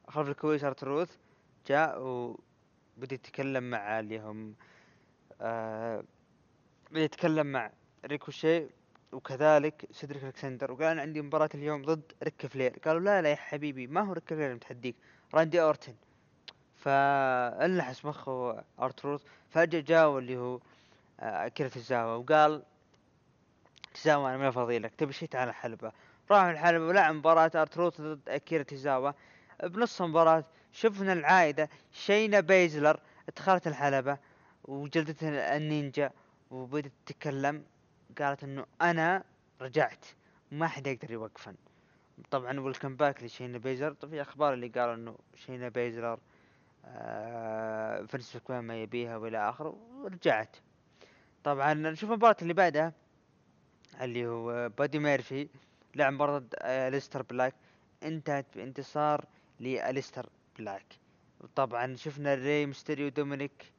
Speaker 6: خلف الكواليس آرتروث جاء وبدأ يتكلم مع اللي هم آه، بدأ يتكلم مع ريكوشي وكذلك سيدريك ألكسندر. وقال أنا عندي مباراة اليوم ضد ريك فلير. قالوا لا لا يا حبيبي ما هو ريك فلير متحديك راندي أورتن. فانلحس مخه آرتروث. فجأة جاء اللي هو آه، اكيرا تزاوا وقال تزاوا أنا ما فاضيلك تبي شيء؟ تعال الحلبة راح الحلبة ولعب مباراة ارتروث ضد أكيرا تزاوا بنص المباراة شفنا العائدة. شينا بيزلر دخلت الحلبة وجلدت النينجا وبدت تتكلم. قالت إنه أنا رجعت. ما حد يقدر يوقفن. طبعا welcome back لشينا بيزلر. طب في أخبار اللي قالوا إنه شينا بيزلر آه ماكمان ما يبيها وإلى آخره. ورجعت طبعا نشوف المباراة اللي بعدها اللي هو بادي ميرفي لعب مباراة ضد آه أليستر بلاك. انتهت بانتصار لأليستر بلاك. طبعا شفنا ري ميستيريو دومينيك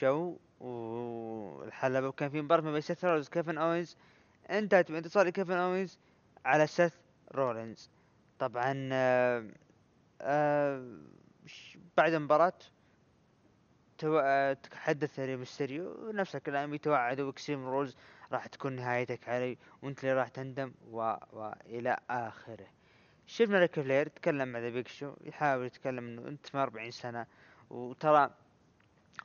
Speaker 6: جو والحلبة وكان في مباراة ما بين سيث رولينز وكيفن أوينز. انتهت بانتصار لكيفن أوينز على سيث رولينز. طبعا آه آه بعد المباراة. آه، تحدث ري ميستيريو نفس الكلام يتوعد وأقسم رولينز راح تكون نهايتك علي وانت اللي راح تندم و... والى آخره. شفنا ريك فلير يتكلم مع ذا بيج شو يحاول يتكلم إنه أنت ما 40 سنة وترى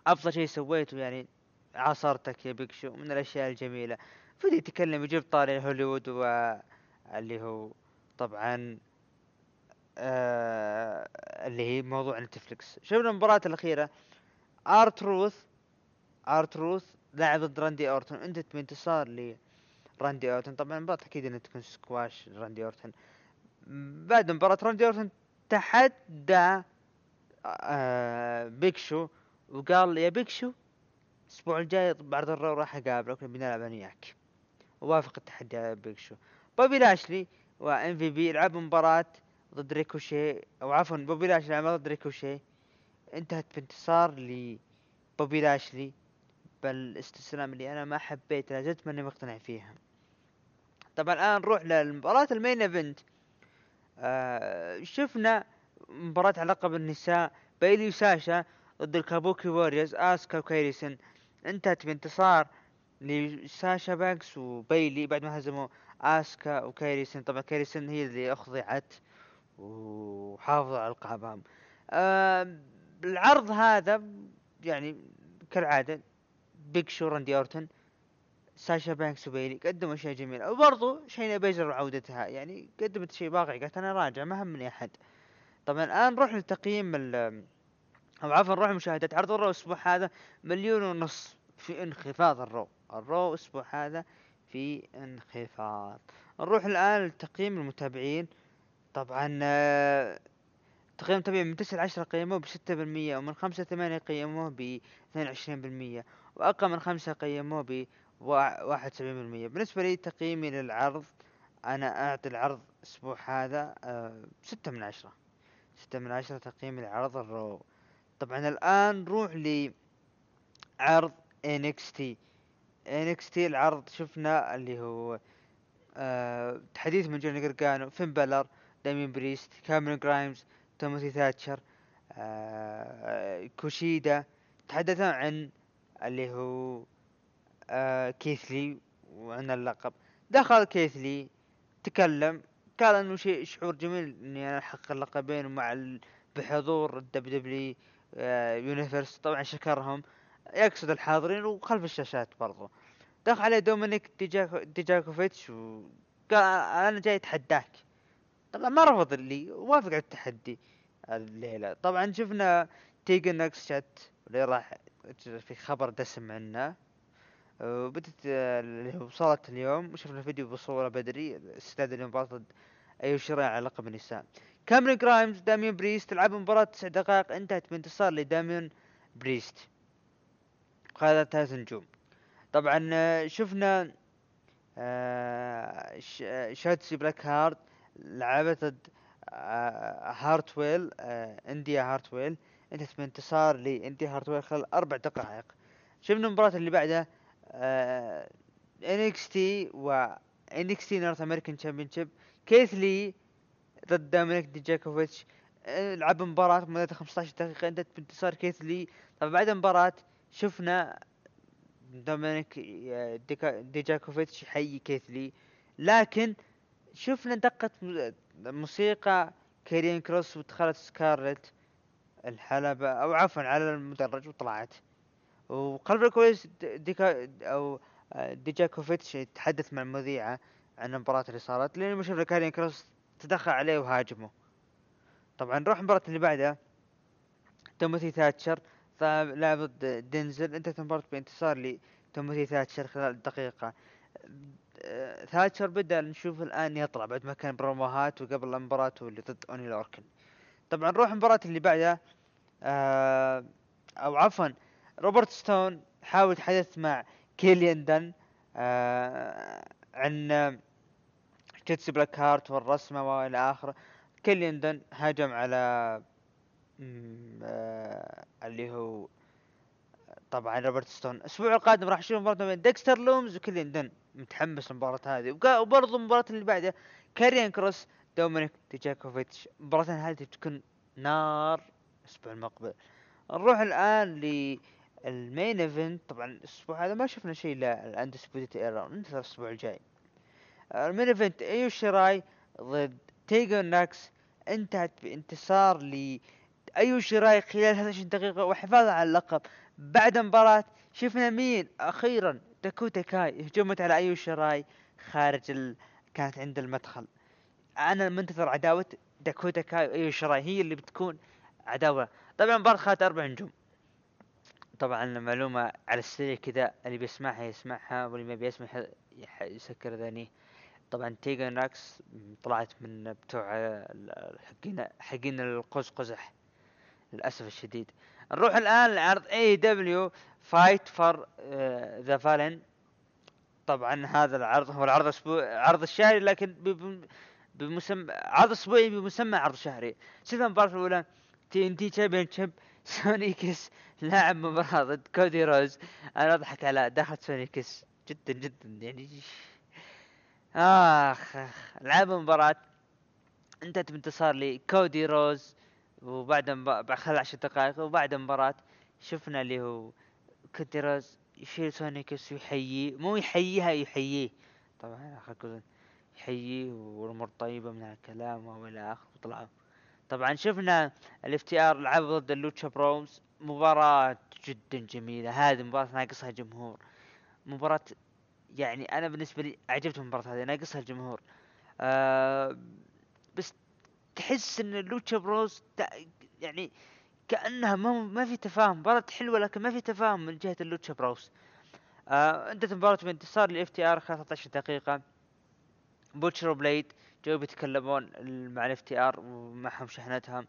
Speaker 6: أفضل شيء سويته يعني عاصرتك يا بيج شو من الأشياء الجميلة. فدي يتكلم يجيب طاري هوليوود واللي هو طبعا آه اللي هي موضوع نتفلكس شفنا المباراة الأخيرة. ارتروث ارتروث لاعب ضد راندي اورتون. انتهت بانتصار لراندي اورتون؟ طبعا المباراة أكيد انها تكون سكواش راندي اورتون. بعد مباراة راندي اورتون تحدى آه بيج شو وقال يا بيج شو الأسبوع الجاي بعد الرو راح أقابلك بنلعب أنا وياك. ووافق التحدي على بيج شو بوبي لاشلي وام في بي لعب مباراة ضد ريكوشي أو عفوا بوبي لاشلي لعب ضد ريكوشي. انتهت بانتصار لبوبي لاشلي. بالاستسلام اللي أنا ما حبيت لا زلت ماني مقتنع فيها. طبعا الآن نروح للمباراة ال main event. آه شفنا مباراة على لقب النساء بايلي وساشا ضد الكابوكي ووريرز آسكا وكايريسن. انتهت بانتصار لساشا بانكس وبايلي بعد ما هزموا آسكا وكايريسن. طبعا كايريسن هي اللي أخضعت وحافظوا على ألقابهم آه العرض هذا يعني كالعادة بيج شو راندي اورتون ساشا بانكس وبيلي قدموا اشياء جميلة وبرضو شينا بيزلر وعودتها يعني قدمت شيء باقي قالت أنا راجع ما همني أحد. طبعا الآن نروح لتقييم أو عفوا نروح لمشاهدة عرض الرو الأسبوع هذا مليون ونص في انخفاض الرو. الرو الأسبوع هذا في انخفاض. نروح الآن لتقييم المتابعين. طبعا آه، تقييم المتابعين من تسعة لعشرة قيموه بستة بالمية ومن خمسة ثمانية قيموه باثنين وعشرين بالمية وأقل من خمسة قيموه بواحد وسبعين بالمية. بالنسبة لي تقييمي للعرض أنا أعطي العرض الأسبوع هذا آه، ستة من عشرة. ستة من عشرة تقييم لعرض الرو. طبعا الآن نروح لعرض NXT NXT العرض شفنا اللي هو آه تحديث من جوني جرجانو فين بالور داميون بريست كاميرون جرايمز توماثي ثاتشر آه كوشيدا تحدثوا عن اللي هو آه كيث لي وعن اللقب. دخل كيث لي تكلم قال إنه شيء شعور جميل إني أنا أحقق اللقبين ال... بحضور ال WWE universe. طبعا شكرهم. يقصد الحاضرين وخلف الشاشات برضو. دخل عليه دومينيك ديجاكو ديجاكوفيتش وقال أنا جاي أتحداك. ما رفض اللي وافق على التحدي الليلة. طبعا شفنا تيجن ناكس شات اللي راح في خبر دسم عنه. وبدت اللي هو وصلت اليوم وشفنا فيديو بصورة بدري استعداد اليوم ضد ايو شيراي على لقب النساء. كاميرون جرايمز داميون بريست لعبوا مباراة تسع دقائق انتهت بانتصار لداميون بريست. هذا ثلاث نجوم طبعا آه، شفنا آه، آه، شاتسي بلاك هارت. لعبت ضد آه، هارتويل آه، إنديا هارتويل. انتهت بانتصار لانديا هارتويل خلال أربع دقائق. شفنا المباراة اللي بعدها آه، NXT و NXT North American Championship كيث لي ضد دومينيك ديجاكوفيتش. آه، لعب مباراة مدتها 15 دقيقة. انتهت بانتصار كيث لي. طبعا بعد المباراة شفنا دومينيك ديكا- ديجاكوفيتش يحيي كيث لي. لكن شفنا دقة موسيقى كارين كروس ودخلت سكارلت الحلبة أو عفوا على المدرج وطلعت. وقلب الكواليس ديكا أو آه، ديجاكوفيتش يتحدث مع المذيعة عن المباراة اللي صارت لين ما شفنا كارين كروس تدخل عليه وهاجمه. طبعا نروح المباراة اللي بعدها توماثي ثاتشر لاعب لاعب ضد دينزل أنتهت المباراة بانتصار لتوماثي ثاتشر خلال دقيقة ثاتشر بدأ نشوف الآن يطلع بعد ما كان بروموهات وقبل مباراته اللي ضد أوني لوركن. طبعا نروح المباراة اللي بعدها آه أو عفوا روبرت ستون حاول يتحدث مع كيليان دن آه عن شاتسي بلاك هارت والرسمة وإلى آخره. كيليان دن هجم على مم، آه اللي هو طبعا روبرت ستون. الأسبوع القادم راح نشوف مباراة بين ديكستر لومز وكيليان دن متحمس المباراة هذه. وبرضه المباراة اللي بعدها كاريان كروس دومينيك ديجاكوفيتش المباراة هذه بتكون نار الأسبوع المقبل. نروح الآن لل main event. طبعا الأسبوع هذا ما شفنا شيء لل Undisputed Era ننتظر الأسبوع الجاي. ال main event ايو شيراي ضد تيجون ناكس. انتهت بانتصار ل ايو خلال 11 دقيقة وحفاظا على اللقب. بعد مباراة شفنا مين؟ أخيرا داكوتا كاي هجمت على ايو شيراي خارج ال... كانت عند المدخل. أنا منتظر عداوة داكوتا كاي وايو شيراي هي اللي بتكون عداوة. طبعا المباراة خذت أربع نجوم طبعا معلومة على السريع كذا اللي بيسمعها يسمعها واللي ما بيسمع يسكر اذانيه طبعا تيجا ناكس طلعت من بتوع حقين حقين القوس قزح للأسف الشديد. نروح الآن لعرض AEW Fight for the Fallen طبعا هذا العرض هو العرض أسبوع عرض الشهري لكن بمسمى عرض أسبوعي بمسمى عرض شهري. شفنا المباراة الأولى؟ TNT Championship سوني كيس لاعب مباراة ضد كودي روز. أنا أضحك على دخلت سوني كيس جدا جدا يعني آخ لعب مباراة انتهت بانتصار لكودي روز. وبعد. بعد خلال عشر دقائق وبعد المباراة شفنا اللي هو كودي روز يشيل سوني كيس ويحييه. مو يحييها يحييه. طبعا اخر يحييه والأمور طيبة من هالكلام وإلى اخره وطلعوا طبعا شفنا ال FTR لعبوا ضد اللوتشا بروز مباراة جدا جميلة. هذه مباراة ناقصها جمهور. مباراة يعني أنا بالنسبة لي اعجبتني المباراة هذه ناقصها الجمهور. آه تحس إن اللوتشا بروز يعني كأنها ما ما في تفاهم. مباراة حلوة لكن ما في تفاهم من جهة اللوتشا بروز. آه انتهت المباراة بانتصار لل FTR 13 دقيقة. بوتشر وبليد جو بيتكلمون مع ال FTR ومعهم شحنتهم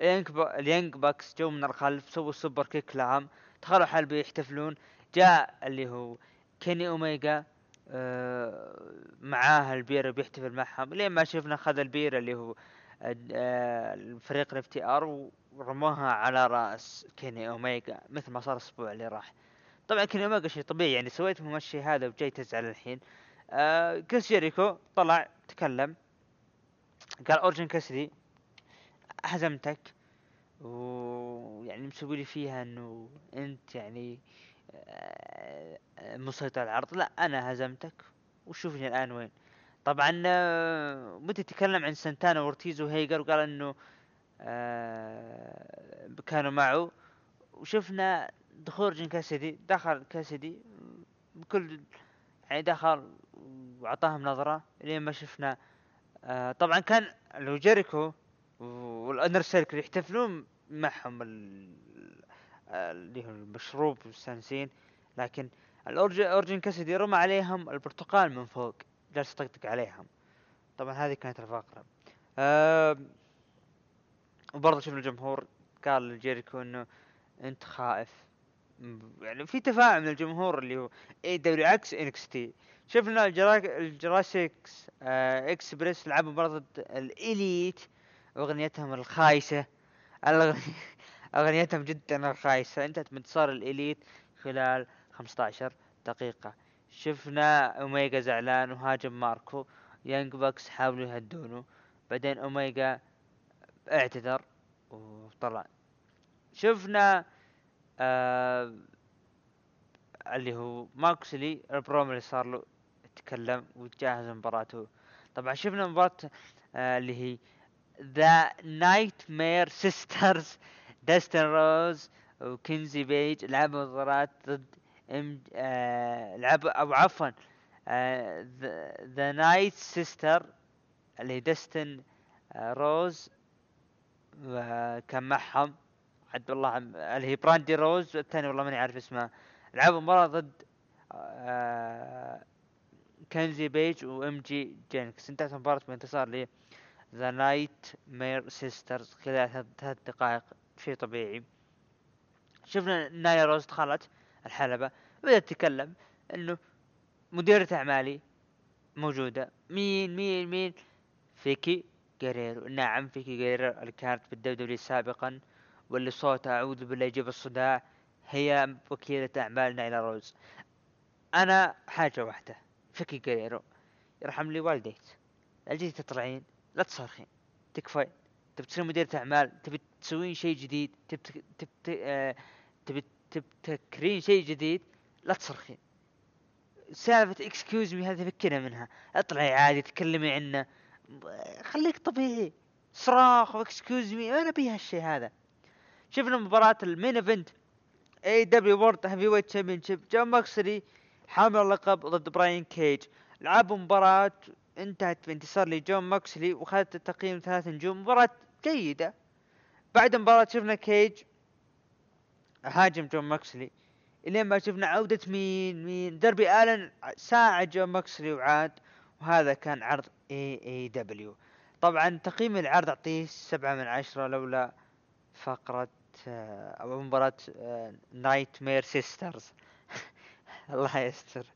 Speaker 6: اليانج با... اليانج باكس جو من الخلف سووا super kick لهم دخلوا حلبة يحتفلون جاء اللي هو كيني اوميجا آه معاه البيرة بيحتفل معهم. لين ما شفنا خذ البيرة اللي هو الفريق ال FTR ورموها على رأس كيني اوميجا مثل ما صار الأسبوع اللي راح. طبعا كيني اوميجا شيء طبيعي يعني سويت ممشي هذا وجاي تزعل الحين. آه كريس جيريكو طلع تكلم قال أورنج كاسيدي هزمتك ويعني مسوي لي فيها إنه أنت يعني آه، مسيطر على العرض لا أنا هزمتك. وشوفني الآن وين. طبعا آه، متى تكلم عن سانتانا وورتيز وهيجر وقال إنه آه، كانوا معه. وشفنا دخول أورنج كاسيدي دخل كاسيدي بكل يعني دخل وأعطاهم نظرة. لين ما شفنا آه طبعا كان لو جيريكو وال Inner Circle يحتفلون معهم ال- اللي هو المشروب مستانسين لكن الأورنج- أورنج كاسيدي رمى عليهم البرتقال من فوق. جالس يطقطق عليهم. طبعا هذه كانت الفقرة. آه وبرضه شفنا الجمهور قال لجيريكو إنه أنت خائف. يعني في تفاعل من الجمهور اللي هو AEW عكس NXT. شفنا ال Jura- ال Jurassic آه إكسبريس لعبوا مباراة ضد ال Elite. واغنيتهم الخايسة. *laughs* أغنيتهم جدا الخايسة. انتهت بانتصار ال Elite خلال 15 دقيقة. شفنا اوميجا زعلان وهاجم ماركو Young Bucks حاولوا يهدونه بعدين اوميجا اعتذر وطلع. شفنا آه اللي هو ماكسلي البروم اللي صار له تكلم وجهز مباراته. طبعا شفنا مباراة آه اللي هي ذا نايت مير سيسترز داستن روز وكنزي بيج لعبوا مباراة ضد ام آه لعبوا أو عفوا ذا نايت سيستر اللي هي داستن آه روز وكان معهم عبد الله. اللي هي براندي روز الثاني والله ماني عارف اسمها لعبوا مباراة ضد. كنزي بيج و MJ جينكنز انتهت المباراة بانتصار ل The Nightmare Sisters خلال ثلاث دقائق شيء طبيعي شفنا نايلا روز دخلت الحلبة. بدأت تتكلم إنه مديرة أعمالي موجودة. مين مين مين؟ فيكي جيريرو. نعم فيكي جيريرو اللي كانت بال W سابقا واللي صوتها أعوذ بالله يجيب الصداع هي وكيلة اعمال نايلا روز. أنا حاجة واحدة فيكي جيريرو يرحم لي والديك. لا جيتي تطلعين لا تصرخين تكفين. تبي تصير مديرة أعمال تبي تسوين شيء جديد تبي تبي آه، تبي تبتكرين شيء جديد لا تصرخين. سالفة excuse me هذه فكنا منها. اطلعي عادي تكلمي عنه. خليك طبيعي. صراخ و excuse me أنا بيها الشيء هذا؟ شفنا مباراة ال main event. AEW World Heavyweight Championship جون ماكسلي حامل اللقب ضد براين كيج. لعبوا مباراة انتهت بانتصار لجون ماكسلي واخذت التقييم ثلاث نجوم. مباراة جيدة. بعد المباراة شفنا كيج هاجم جون ماكسلي. إلين ما شفنا عودة مين مين دربي آلن ساعد جون ماكسلي وعاد وهذا كان عرض AEW طبعا تقييم العرض أعطيه سبعة من عشرة لولا فقرة آه، أو مباراة Nightmare Sisters الله يستر.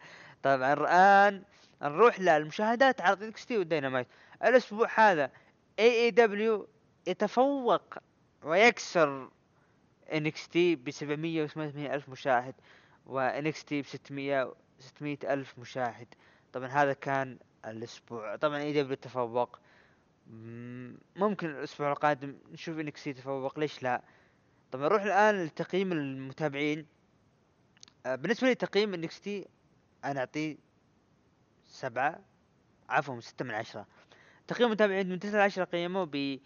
Speaker 6: طبعا الآن نروح للمشاهدات عرض NXT وال Dynamite الأسبوع هذا AEW يتفوق ويكسر NXT ب 700 و 800 الف مشاهد و NXT ب 600 600 ألف مشاهد. طبعا هذا كان الأسبوع. طبعا AEW تفوق. مم، ممكن الأسبوع القادم نشوف NXT تفوق. ليش لا؟ طبعا نروح الآن لتقييم المتابعين. آه، بالنسبة لي تقييم NXT أنا أعطيه سبعة عفوا ستة من عشرة. تقييم المتابعين من تسعة لعشرة قيموه ب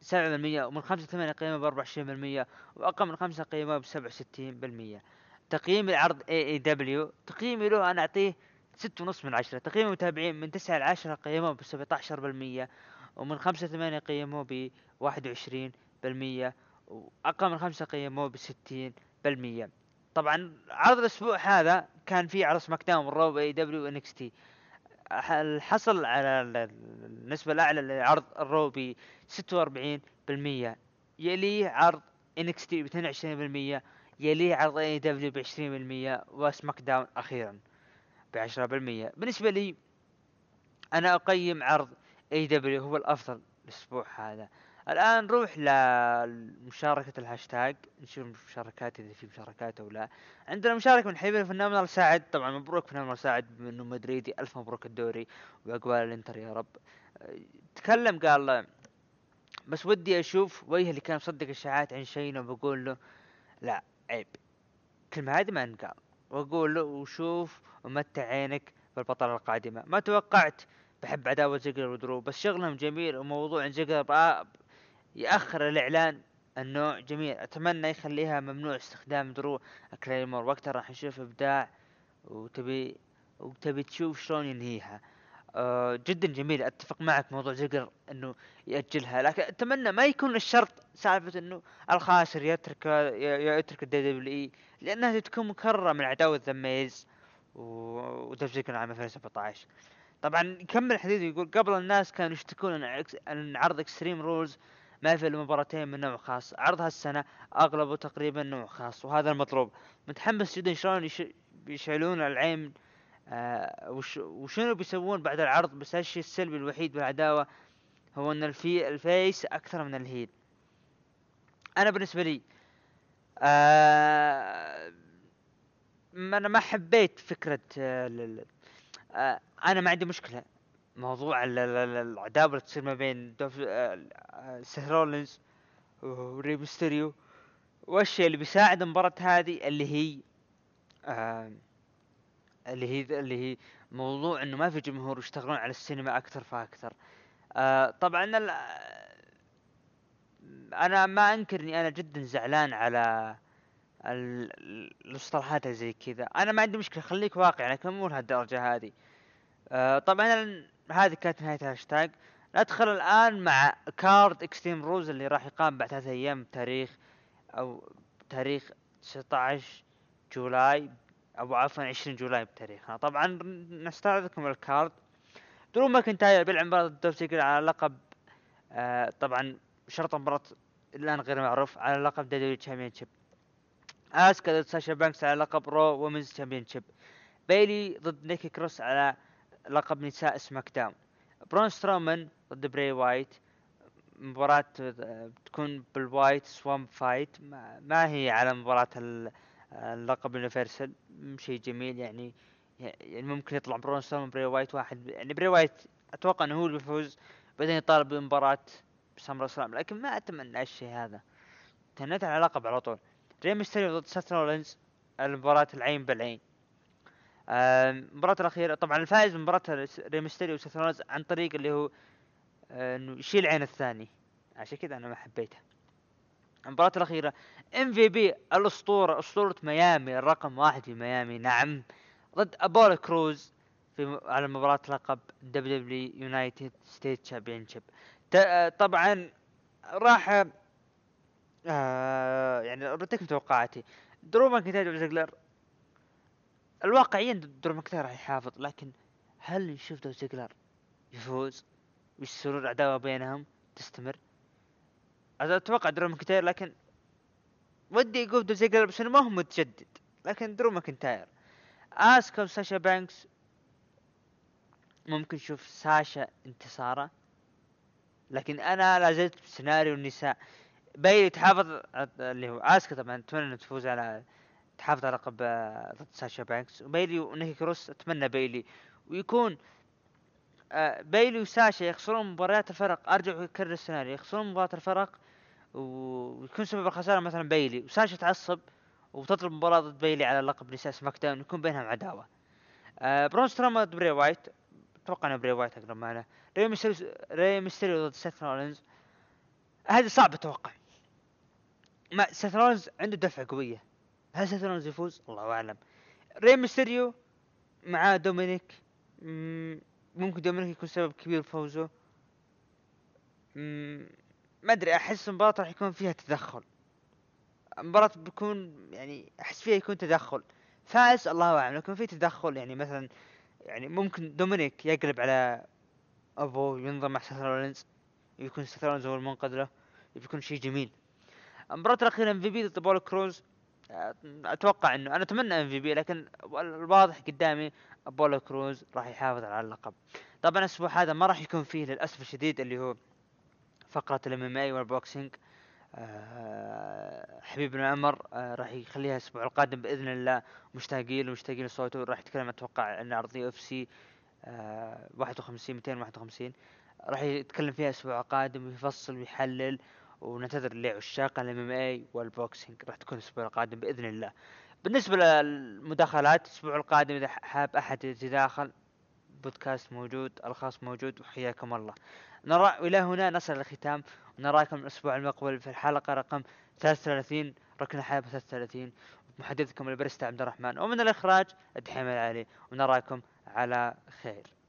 Speaker 6: سبعة بالمية ومن خمسة لثمانية قيموه بأربعة وعشرين بالمية وأقل من خمسة قيموه بسبعة وستين بالمية. تقييم العرض اي AEW تقييمي له أنا أعطيه ستة ونص من عشرة تقييم المتابعين من تسعة لعشرة بسبعة عشر بالمية ومن خمسة قيموه بواحد وعشرين بالمية وأقل من خمسة قيموه بستين بالمية. طبعا عرض الأسبوع هذا كان فيه عرض سماك داون رو اي دبليو انكس تي حصل على ال- النسبة الأعلى لعرض ال Raw ب 46% يليه عرض NXT ب 22% يليه عرض AEW ب 20% و SmackDown أخيرا ب 10% بالنسبة لي أنا أقيم عرض AEW هو الأفضل الأسبوع هذا. الآن نروح لمشاركة الهاشتاج نشوف المشاركات إذا في مشاركات أو لا. عندنا مشاركة من حبيبنا منال سعد طبعا مبروك فنان سعد انه مدريدي ألف مبروك الدوري وعقبال الإنتر يا رب. تكلم قال بس ودي أشوف وجه اللي كان مصدق اشاعات عن شينا وبقول له لا عيب. الكلمة هذه ما انقال وأقول له وشوف ومتع عينك بالبطلة القادمة. ما توقعت بحب عداوة زيجلر ودرو بس شغلهم جميل وموضوع زيجلر يأخر الإعلان النوع جميل. أتمنى يخليها ممنوع استخدام درو كليمور وقتها راح نشوف إبداع وتبي وتبي تشوف شلون ينهيها. أه جدا جميل. أتفق معك موضوع زيجلر إنه يأجلها. لكن أتمنى ما يكون الشرط سالفة إنه الخاسر يترك يترك ال WWE لأنها تكون مكررة من عداوة The Miz ودولف زيجلر عام 2017 طبعا يكمل الحديث يقول قبل الناس كانوا يشتكون ان عرض Extreme Rules ما في الا مباراتين من نوع خاص. عرض هالسنه أغلبه تقريبا نوع خاص وهذا المطلوب. متحمس جدا شلون يش... بيشعلون العين آه وش... وشنو بيسوون بعد العرض؟ بس الشيء السلبي الوحيد بالعداوة هو إن ال ال face أكثر من ال heel. أنا بالنسبة لي آه أنا ما حبيت فكرة آه آه أنا ما عندي مشكلة. موضوع ال- ال- ال- العداوة اللي تصير ما بين آه آه، سيث رولينز وري ميستيريو والشيء اللي بيساعد المباراة هذه اللي هي آه اللي هي اللي هي موضوع إنه ما في جمهور يشتغلون على السينما أكثر فأكثر. آه طبعا أنا ما أنكر إني أنا جدا زعلان على ال- ال- المصطلحات زي كذا. أنا ما عندي مشكلة خليك واقعي لكن مو لهالدرجة هذه. آه طبعا هذه كانت نهاية الهاشتاج. ندخل الآن مع card Extreme Rules اللي راح يقام بعد ثلاثة أيام بتاريخ أو تاريخ 16 July أو عفوا 20 July بتاريخنا. طبعا نستعرض لكم ال card درو ماكنتاير بيلعب مباراة ضد على لقب آه طبعا شرط مباراة الآن غير معروف على لقب WWE Championship آسكا ضد ساشا بانكس على لقب Raw Women's Championship بيلي ضد نيكي كروس على لقب نساء سماك داون. برون سترومان ضد براي وايت. مباراة بتكون بال Wyatt Swamp Fight. ما, هي على مباراة ال- اللقب ال Universal. شيء جميل يعني يعني ممكن يطلع برون سترومان بري وايت واحد. يعني بري وايت أتوقع إنه هو اللي بيفوز بعدين يطالب بمباراة سامر سلام. لكن ما أتمنى الشيء هذا. تنيت على اللقب على طول. ري ميستيريو ضد رولينز. المباراة العين بالعين. المباراة الأخيرة طبعا الفائز من مباراة ري ميستيريو وسيث عن طريق اللي هو آه، إنه يشيل عين الثاني. عشان كذا أنا ما حبيتها. المباراة الأخيرة MVP الأسطورة أسطورة ميامي الرقم واحد في ميامي نعم ضد أبولو كروز في على مباراة لقب WWE United States Championship. طبعا راح آه يعني أرتب توقعاتي. درو ماكنتاير وزيجلر الواقعيا درو ماكنتاير راح يحافظ لكن هل نشوف دولف زيجلر يفوز؟ ويصيرون عداوة بينهم تستمر؟ أتوقع درو ماكنتاير لكن ودي يقول دولف زيجلر بس إنه ما هو متجدد لكن درو ماكنتاير. اسكا وساشا بانكس. ممكن نشوف ساشا انتصاره لكن أنا لا زلت بسيناريو النساء. بايلي تحافظ اللي هو اسكا طبعا أتمنى إنها تفوز على تحافظ على لقب آه، ضد ساشا بانكس وبايلي ونيكي كروس أتمنى بايلي. ويكون آه، بايلي وساشا يخسرون مباريات الفرق. أرجع واكرر السيناريو. يخسرون مباراة الفرق ويكون سبب الخسارة مثلا بايلي. وساشا تعصب وتطلب مباراة ضد بايلي على لقب نساء سماك داون. يكون بينهم عداوة. آه برون سترومان ضد بري وايت. أتوقع ان بري وايت أقرب معنا. ري ميستيريو ري ميستيريو ضد سيث رولينز. هذا صعب أتوقع. ما سيث رولينز عنده دفعة قوية. هل سيث رولينز يفوز؟ الله أعلم. ري ميستيريو مع دومينيك. مم، ممكن دومينيك يكون سبب كبير بفوزه مم، ما أدري أحس المباراة راح يكون فيها تدخل. المباراة بيكون يعني أحس فيها يكون تدخل. فاز الله أعلم لكن في تدخل. يعني مثلا يعني ممكن دومينيك يقلب على أبو ينضم مع سيث رولينز يكون سيث رولينز هو المنقذ له. بيكون شيء جميل. المباراة الأخيرة MVP ضد أبولو كروز. أتوقع إنه أنا أتمنى MVP لكن الواضح قدامي ابولو كروز راح يحافظ على اللقب. طبعا الأسبوع هذا ما راح يكون فيه للأسف الشديد اللي هو فقرة ال MMA وال boxing. آه، حبيبنا عمر آه، راح يخليها الأسبوع القادم بإذن الله. مشتاقين له مشتاقين لصوته راح يتكلم أتوقع عن عرض UFC 51 251 راح يتكلم فيها الأسبوع القادم ويفصل ويحلل. وننتظر لعشاق ال MMA وال boxing. راح تكون الأسبوع القادم بإذن الله. بالنسبة للمداخلات الأسبوع القادم إذا حاب أحد يتداخل بودكاست موجود ألخاص موجود وحياكم الله. نرى والى هنا نصل الختام. ونراكم الأسبوع المقبل في الحلقة رقم 33 ركن الحلقة 33 محدثكم البرستا عبد الرحمن. ومن الإخراج الدحيم العالي ونراكم على خير.